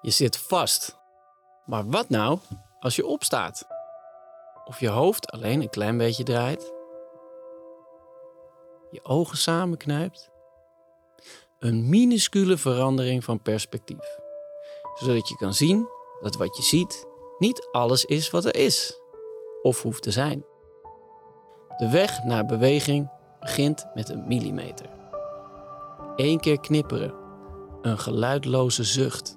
Je zit vast. Maar wat nou als je opstaat? Of je hoofd alleen een klein beetje draait? Je ogen samenknijpt? Een minuscule verandering van perspectief. Zodat je kan zien dat wat je ziet niet alles is wat er is. Of hoeft te zijn. De weg naar beweging begint met een millimeter. Eén keer knipperen. Een geluidloze zucht.